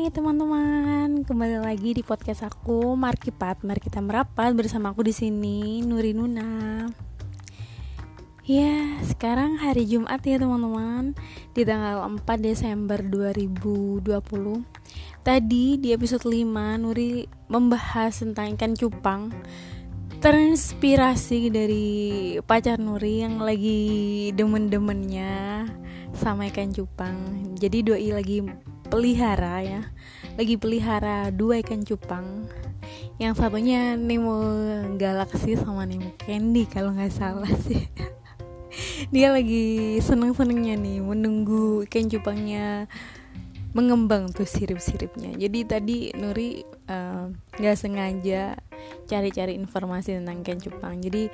Hai teman-teman, kembali lagi di podcast aku Markipat. Mari kita merapat bersama aku di sini Nuri Nuna. Ya, sekarang hari Jumat ya teman-teman Di tanggal 4 Desember 2020 Tadi di episode 5 Nuri membahas tentang ikan cupang Terinspirasi dari pacar Nuri yang lagi demen-demennya sama ikan cupang Jadi doi lagi pelihara ya. Lagi pelihara dua ikan cupang. Yang satunya Nemo Galaxy sama Nemo Candy kalau nggak salah sih. Dia lagi seneng-senengnya nih menunggu ikan cupangnya mengembang tuh sirip-siripnya. Jadi tadi Nuri eh, nggak uh, sengaja cari-cari informasi tentang ikan cupang. Jadi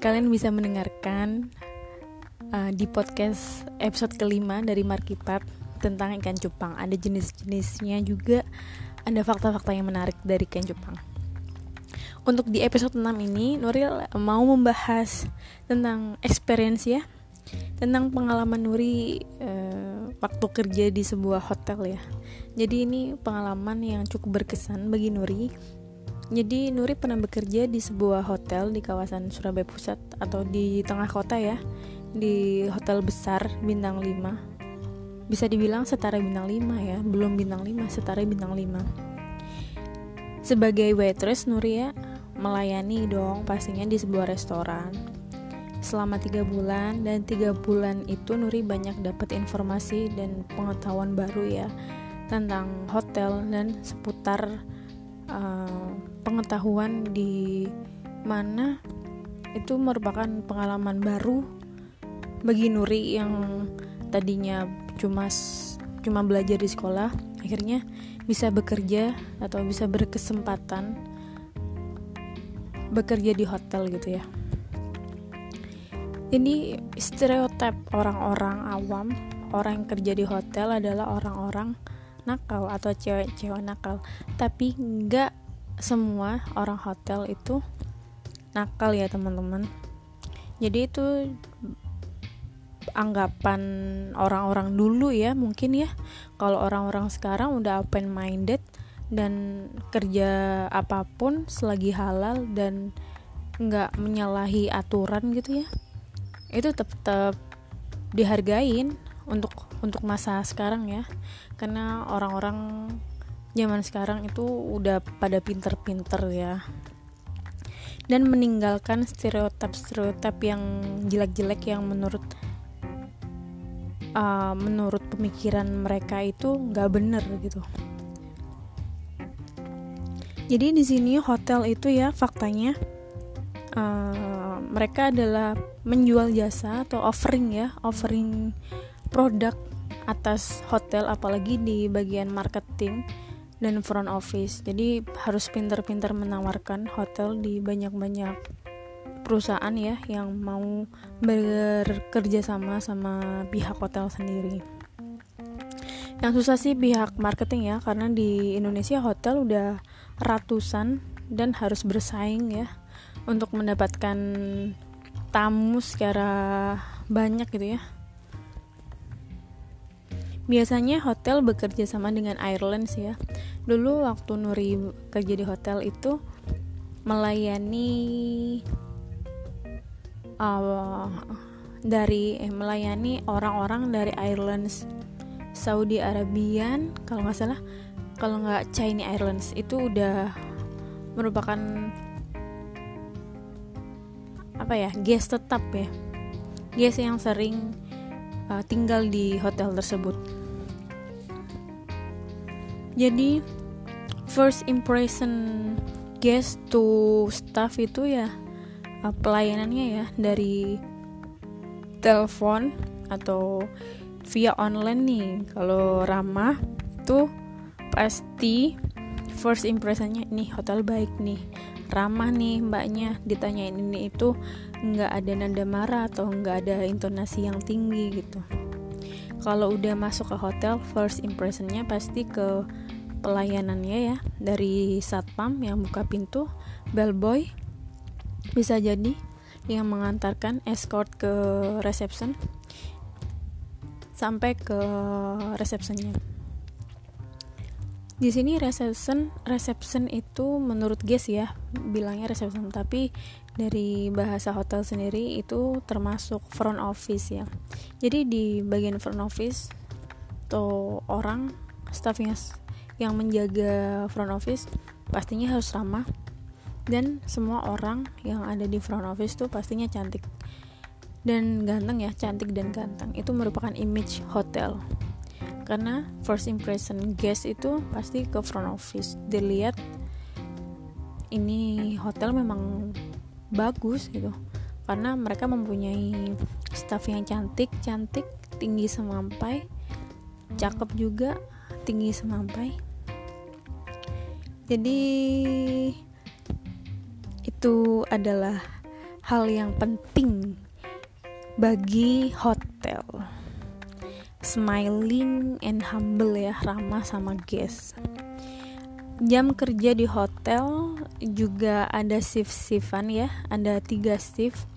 kalian bisa mendengarkan uh, di podcast episode kelima dari Markipat tentang ikan cupang. Ada jenis-jenisnya juga, ada fakta-fakta yang menarik dari ikan cupang. Untuk di episode 6 ini, Nuril mau membahas tentang experience ya, tentang pengalaman Nuri uh, waktu kerja di sebuah hotel ya. Jadi ini pengalaman yang cukup berkesan bagi Nuri. Jadi Nuri pernah bekerja di sebuah hotel di kawasan Surabaya Pusat atau di tengah kota ya, di hotel besar bintang 5 bisa dibilang setara bintang 5 ya. Belum bintang 5 setara bintang 5 sebagai waitress Nuria melayani dong pastinya di sebuah restoran. Selama tiga bulan dan tiga bulan itu Nuri banyak dapat informasi dan pengetahuan baru ya tentang hotel dan seputar uh, pengetahuan di mana itu merupakan pengalaman baru bagi Nuri yang tadinya cuma cuma belajar di sekolah akhirnya bisa bekerja atau bisa berkesempatan bekerja di hotel gitu ya. Ini stereotip orang-orang awam orang yang kerja di hotel adalah orang-orang nakal atau cewek-cewek nakal. Tapi nggak semua orang hotel itu nakal ya teman-teman. Jadi itu anggapan orang-orang dulu ya mungkin ya. Kalau orang-orang sekarang udah open minded dan kerja apa pun selagi halal dan nggak menyalahi aturan gitu ya itu tetap dihargain untuk untuk masa sekarang ya. Karena orang-orang zaman sekarang itu udah pada pinter-pinter ya. Dan meninggalkan stereotip-stereotip yang jelek-jelek yang menurut uh, menurut pemikiran mereka itu nggak bener gitu. Jadi di sini hotel itu ya faktanya uh, mereka adalah menjual jasa atau offering ya offering produk atas hotel apalagi di bagian marketing dan front office. Jadi harus pintar-pintar menawarkan hotel di banyak-banyak perusahaan ya yang mau bekerja sama sama pihak hotel sendiri. Yang susah sih pihak marketing ya karena di Indonesia hotel udah ratusan dan harus bersaing ya untuk mendapatkan tamu secara banyak gitu ya. Biasanya hotel bekerja sama dengan Airlines ya. Dulu waktu Nuri kerja di hotel itu melayani uh, dari eh, melayani orang-orang dari Airlines Saudi Arabian kalau nggak salah. Kalau nggak Chinese Airlines itu udah merupakan apa ya guest tetap ya. Guest yang sering uh, tinggal di hotel tersebut. Jadi first impression guest to staff itu ya uh, pelayanannya ya dari telepon atau via online nih. Kalau ramah tuh pasti first impressionnya nih hotel baik nih. Ramah nih mbaknya ditanyain ini itu nggak ada nada marah atau nggak ada intonasi yang tinggi? Gitu. Kalau udah masuk ke hotel first impressionnya pasti ke pelayanannya ya dari satpam yang buka pintu bellboy bisa jadi yang mengantarkan escort ke reception sampai ke resepsinya di sini reception reception itu menurut guys ya bilangnya reception. Tapi dari bahasa hotel sendiri itu termasuk front office ya. Jadi di bagian front office atau orang staffnya yang menjaga front office pastinya harus ramah dan semua orang yang ada di front office tuh pastinya cantik dan ganteng ya cantik dan ganteng. Itu merupakan image hotel. Karena first impression guest itu pasti ke front office. Dilihat ini hotel memang bagus gitu. Karena mereka mempunyai staff yang cantik cantik tinggi semampai cakep juga tinggi semampai. Jadi itu adalah hal yang penting bagi hotel. Smiling and humble ya ramah sama guest. Jam kerja di hotel juga ada shift-shiftan ya ada tiga shift.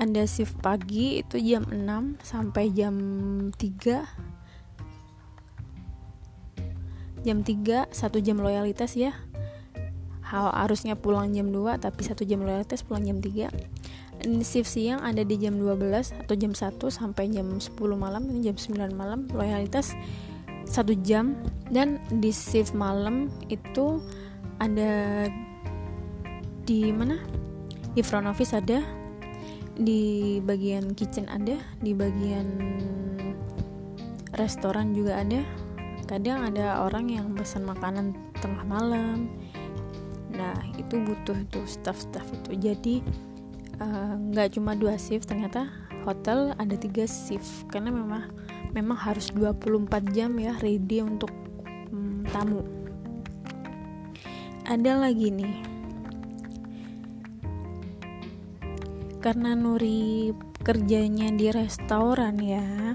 Ada shift pagi itu jam 6 sampai jam 3 jam 3 satu jam loyalitas ya harusnya pulang jam 2 tapi satu jam loyalitas pulang jam 3 shift siang ada di jam 12 atau jam 1 sampai jam 10 malam ini jam 9 malam loyalitas satu jam. Dan di shift malam itu ada di mana? Di front office ada di bagian kitchen ada di bagian restoran juga ada. Kadang ada orang yang pesan makanan tengah malam nah itu butuh tuh staff-staff itu. Jadi Eh, nggak uh, cuma dua shift ternyata hotel ada tiga shift. Karena memang memang harus 24 jam ya ready untuk um, tamu. Ada lagi nih. Karena Nuri kerjanya di restoran ya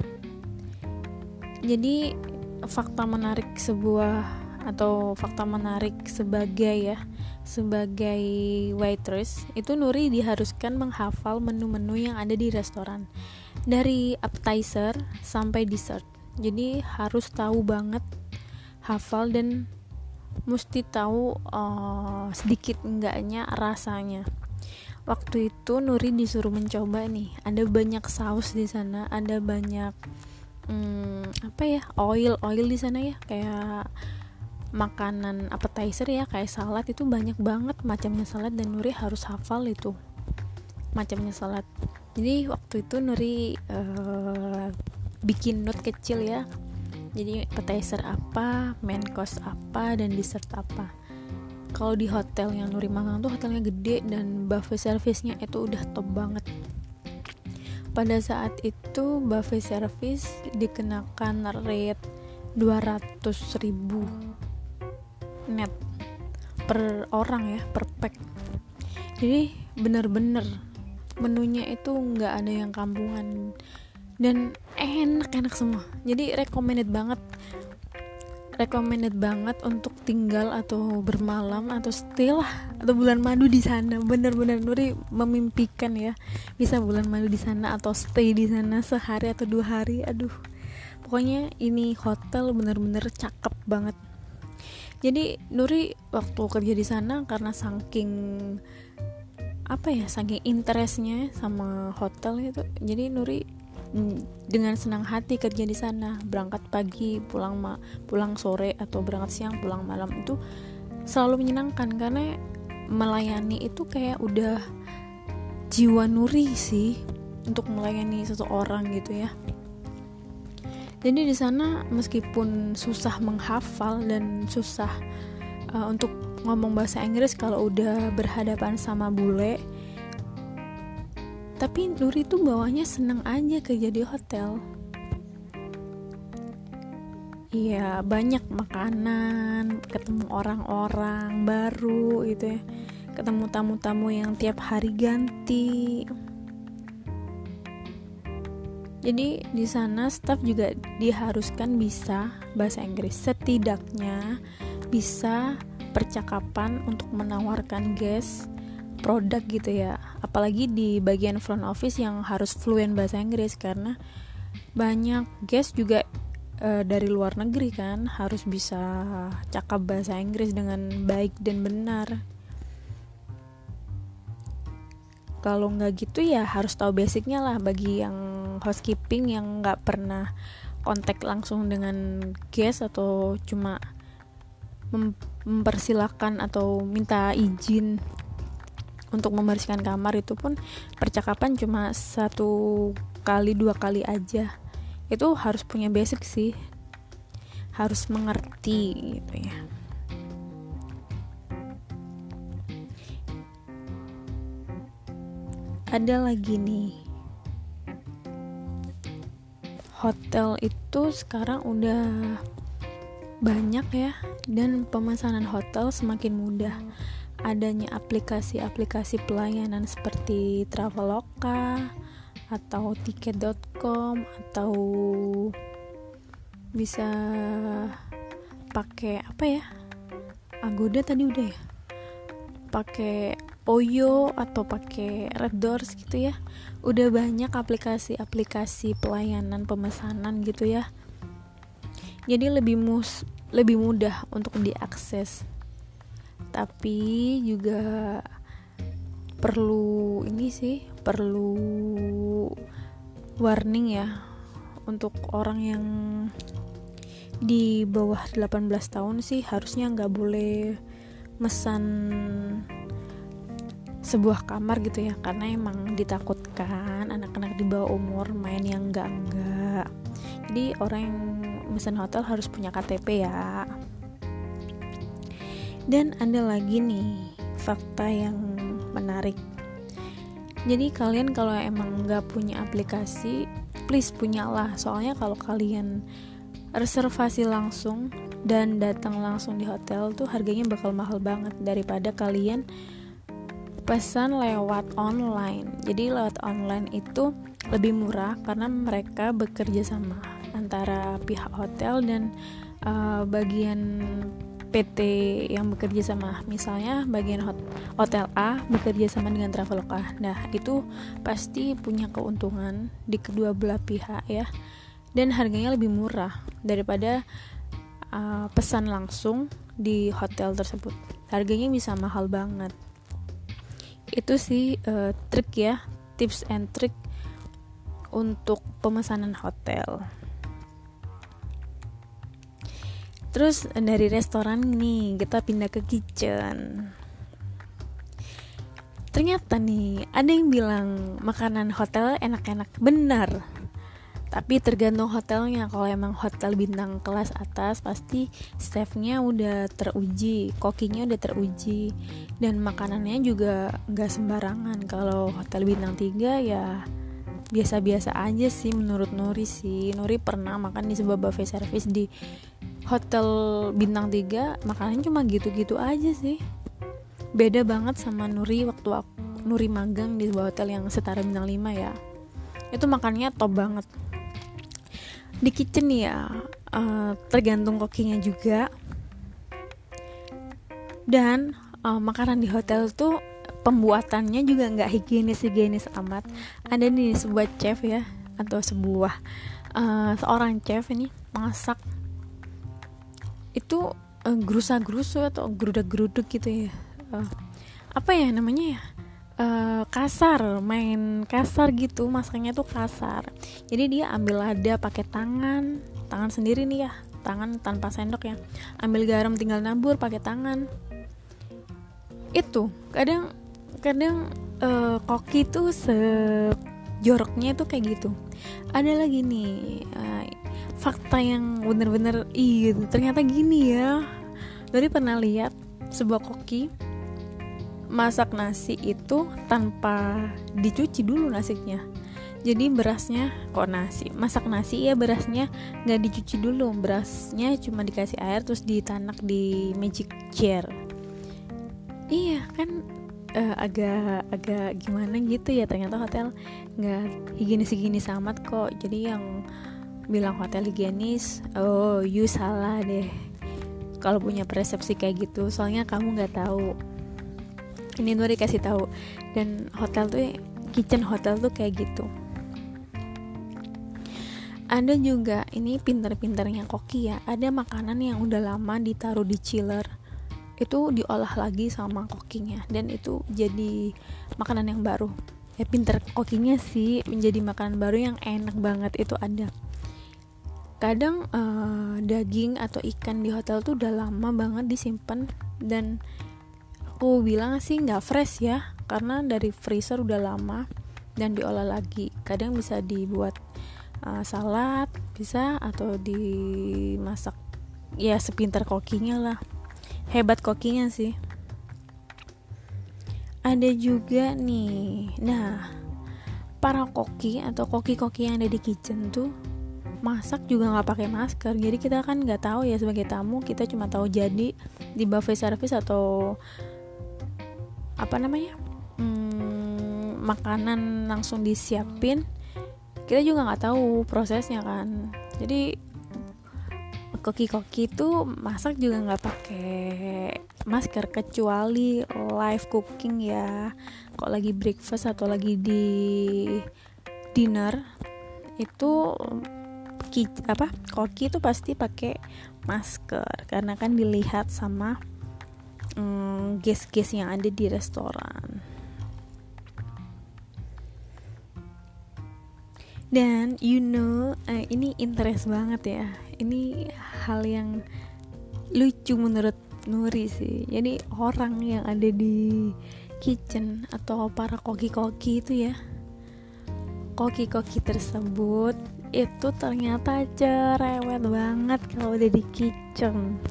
jadi fakta menarik sebuah atau fakta menarik sebagai ya sebagai waitress itu Nuri diharuskan menghafal menu-menu yang ada di restoran. Dari appetizer sampai dessert. Jadi harus tahu banget hafal dan mesti tahu uh, sedikit enggaknya rasanya. Waktu itu Nuri disuruh mencoba nih ada banyak saus di sana ada banyak hmm, apa ya oil oil di sana ya kayak makanan appetizer ya kayak salad itu banyak banget macamnya salad dan Nuri harus hafal itu macamnya salad. Jadi waktu itu Nuri uh, bikin note kecil ya. Jadi appetizer apa main course apa dan dessert apa. Kalau di hotel yang Nuri magang tuh hotelnya gede dan buffet service-nya itu udah top banget. Pada saat itu buffet service dikenakan rate 200 ribu net per orang ya per pack. Jadi bener-bener menunya itu nggak ada yang kampungan. Dan enak-enak semua. Jadi recommended banget. Recommended banget untuk tinggal atau bermalam atau stay lah atau bulan madu di sana. Bener-bener Nuri memimpikan ya bisa bulan madu di sana atau stay di sana sehari atau dua hari. Aduh. Pokoknya ini hotel bener-bener cakep banget jadi Nuri waktu kerja di sana karena saking apa ya saking interestnya sama hotel itu jadi Nuri mm, dengan senang hati kerja di sana. Berangkat pagi pulang ma pulang sore atau berangkat siang pulang malam itu selalu menyenangkan karena melayani itu kayak udah jiwa Nuri sih untuk melayani seseorang gitu ya jadi di sana meskipun susah menghafal dan susah uh, untuk ngomong bahasa Inggris kalau udah berhadapan sama bule tapi Nuri tuh bawahnya seneng aja kerja di hotel. Iya banyak makanan ketemu orang-orang baru gitu ya. Ketemu tamu-tamu yang tiap hari ganti jadi di sana staff juga diharuskan bisa bahasa Inggris. Setidaknya bisa percakapan untuk menawarkan guest produk gitu ya. Apalagi di bagian front office yang harus fluent bahasa Inggris. Karena banyak guest juga uh, dari luar negeri kan harus bisa cakap bahasa Inggris dengan baik dan benar kalau nggak gitu ya harus tahu basicnya lah bagi yang housekeeping yang nggak pernah kontak langsung dengan guest atau cuma mem mempersilahkan atau minta izin untuk membersihkan kamar itu pun percakapan cuma satu kali dua kali aja. Itu harus punya basic sih. Harus mengerti gitu ya ada lagi nih. Hotel itu sekarang udah banyak ya dan pemesanan hotel semakin mudah. Adanya aplikasi-aplikasi pelayanan seperti Traveloka atau tiket.com atau bisa pakai apa ya? Agoda tadi udah ya? Pakai Poyo atau pakai Red Doors gitu ya. Udah banyak aplikasi-aplikasi pelayanan pemesanan gitu ya. Jadi lebih mus lebih mudah untuk diakses. Tapi juga perlu ini sih perlu warning ya untuk orang yang di bawah 18 tahun sih harusnya nggak boleh mesan sebuah kamar gitu ya karena emang ditakutkan anak-anak di bawah umur main yang enggak enggak jadi orang yang mesan hotel harus punya KTP ya dan ada lagi nih fakta yang menarik. Jadi kalian kalau emang nggak punya aplikasi, please punyalah. Soalnya kalau kalian reservasi langsung dan datang langsung di hotel tuh harganya bakal mahal banget daripada kalian pesan lewat online. Jadi lewat online itu lebih murah karena mereka bekerja sama antara pihak hotel dan uh, bagian PT yang bekerja sama. Misalnya bagian hot, hotel A bekerja sama dengan Traveloka nah itu pasti punya keuntungan di kedua belah pihak ya. Dan harganya lebih murah daripada uh, pesan langsung di hotel tersebut. Harganya bisa mahal banget itu sih uh, trik ya tips and trick untuk pemesanan hotel Terus dari restoran nih kita pindah ke kitchen. Ternyata nih ada yang bilang makanan hotel enak-enak benar. Tapi tergantung hotelnya. Kalau emang hotel bintang kelas atas pasti staffnya udah teruji, kokinya udah teruji, dan makanannya juga nggak sembarangan. Kalau hotel bintang 3 ya biasa-biasa aja sih menurut Nuri sih. Nuri pernah makan di sebuah buffet service di hotel bintang 3 makanannya cuma gitu-gitu aja sih beda banget sama Nuri waktu aku Nuri magang di sebuah hotel yang setara bintang 5 ya itu makannya top banget di kitchen ya uh, tergantung kokinya juga. Dan uh, makanan di hotel tuh pembuatannya juga nggak higienis higienis amat. Ada nih sebuah chef ya atau sebuah uh, seorang chef ini masak. Itu uh, gerusa-gerusu atau gerudak-geruduk gitu ya. Uh, apa ya namanya ya uh, kasar main kasar gitu masaknya tuh kasar. Jadi dia ambil lada pakai tangan tangan sendiri nih ya tangan tanpa sendok ya. Ambil garam tinggal nabur pakai tangan. Itu kadang kadang uh, koki tuh se joroknya tuh kayak gitu. Ada lagi nih uh, fakta yang bener-bener iya ternyata gini ya. Dari pernah lihat sebuah koki masak nasi itu tanpa dicuci dulu nasinya jadi berasnya kok nasi? Masak nasi ya berasnya nggak dicuci dulu. Berasnya cuma dikasih air terus ditanak di magic chair. Iya kan uh, agak agak gimana gitu ya. Ternyata hotel nggak higienis higienis amat kok. Jadi yang bilang hotel higienis oh you salah deh. Kalau punya persepsi kayak gitu soalnya kamu nggak tahu ini Nuri kasih tahu. Dan hotel tuh kitchen hotel tuh kayak gitu. Ada juga ini pinter-pinternya koki ya. Ada makanan yang udah lama ditaruh di chiller. Itu diolah lagi sama kokinya. Dan itu jadi makanan yang baru. Ya pinter kokinya sih menjadi makanan baru yang enak banget itu ada. Kadang uh, daging atau ikan di hotel tuh udah lama banget disimpan dan aku bilang sih nggak fresh ya karena dari freezer udah lama dan diolah lagi. Kadang bisa dibuat uh, salad bisa atau dimasak ya sepintar kokinya lah. Hebat kokinya sih. Ada juga nih. Nah para koki atau koki-koki yang ada di kitchen tuh masak juga nggak pakai masker. Jadi kita kan nggak tahu ya sebagai tamu kita cuma tahu jadi di buffet service atau apa namanya? Hmm, makanan langsung disiapin. Kita juga nggak tahu prosesnya kan. Jadi koki-koki itu masak juga nggak pakai masker kecuali live cooking ya. Kok lagi breakfast atau lagi di dinner itu ki apa koki itu pasti pakai masker. Karena kan dilihat sama mm, guest-guest yang ada di restoran. Dan you know uh, ini interest banget ya. Ini hal yang lucu menurut Nuri sih. Jadi orang yang ada di kitchen atau para koki-koki itu ya koki-koki tersebut itu ternyata cerewet banget kalau udah di kitchen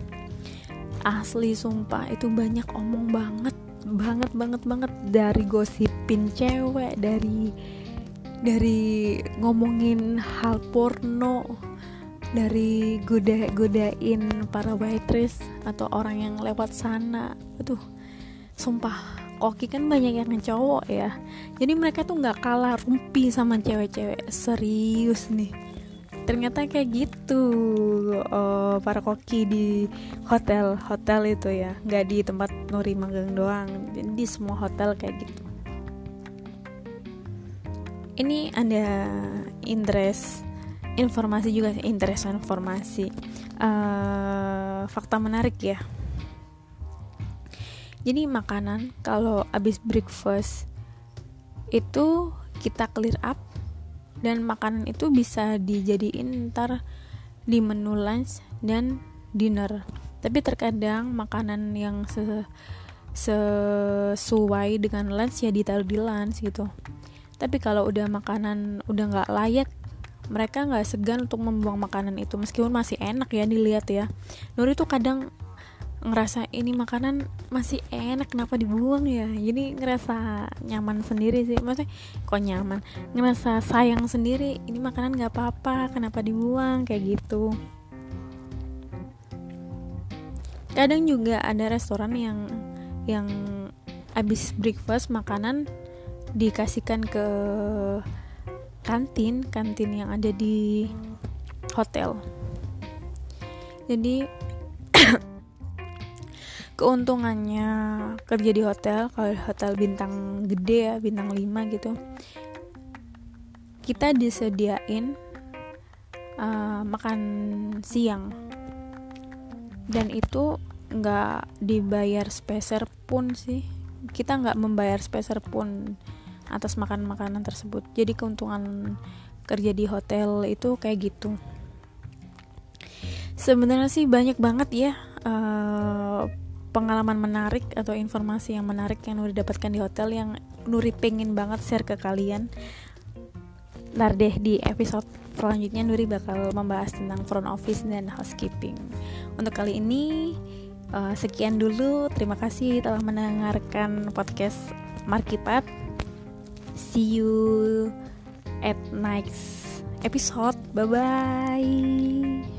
asli sumpah itu banyak omong banget banget banget banget. Dari gosipin cewek dari dari ngomongin hal porno dari goda godain para waitress atau orang yang lewat sana. Aduh sumpah koki kan banyak yang cowok ya. Jadi mereka tuh nggak kalah rumpi sama cewek-cewek serius nih ternyata kayak gitu. Uh, para koki di hotel hotel itu ya. Nggak di tempat Nuri magang doang. Di semua hotel kayak gitu. Ini ada interest informasi juga interest informasi. Uh, fakta menarik ya. Jadi makanan kalau abis breakfast itu kita clear up dan makanan itu bisa dijadiin ntar di menu lunch dan dinner. Tapi terkadang makanan yang se sesuai dengan lunch ya ditaruh di lunch gitu. Tapi kalau udah makanan udah nggak layak mereka nggak segan untuk membuang makanan itu. Meskipun masih enak ya dilihat ya. Nuri tuh kadang ngerasa ini makanan masih enak kenapa dibuang ya? Jadi ngerasa nyaman sendiri sih. Maksudnya kok nyaman? Ngerasa sayang sendiri ini makanan nggak apa-apa kenapa dibuang? Kayak gitu. Kadang juga ada restoran yang yang abis breakfast makanan dikasihkan ke kantin kantin yang ada di hotel. Jadi keuntungannya kerja di hotel kalau hotel bintang gede ya bintang 5 gitu. Kita disediain uh, makan siang. Dan itu nggak dibayar speser pun sih. Kita nggak membayar speser pun atas makan makanan tersebut. Jadi keuntungan kerja di hotel itu kayak gitu. Sebenarnya sih banyak banget ya uh, pengalaman menarik atau informasi yang menarik yang Nuri dapatkan di hotel yang Nuri pengen banget share ke kalian. Ntar deh di episode selanjutnya Nuri bakal membahas tentang front office dan housekeeping. Untuk kali ini uh, sekian dulu. Terima kasih telah mendengarkan podcast Markipat. See you at next episode. Bye bye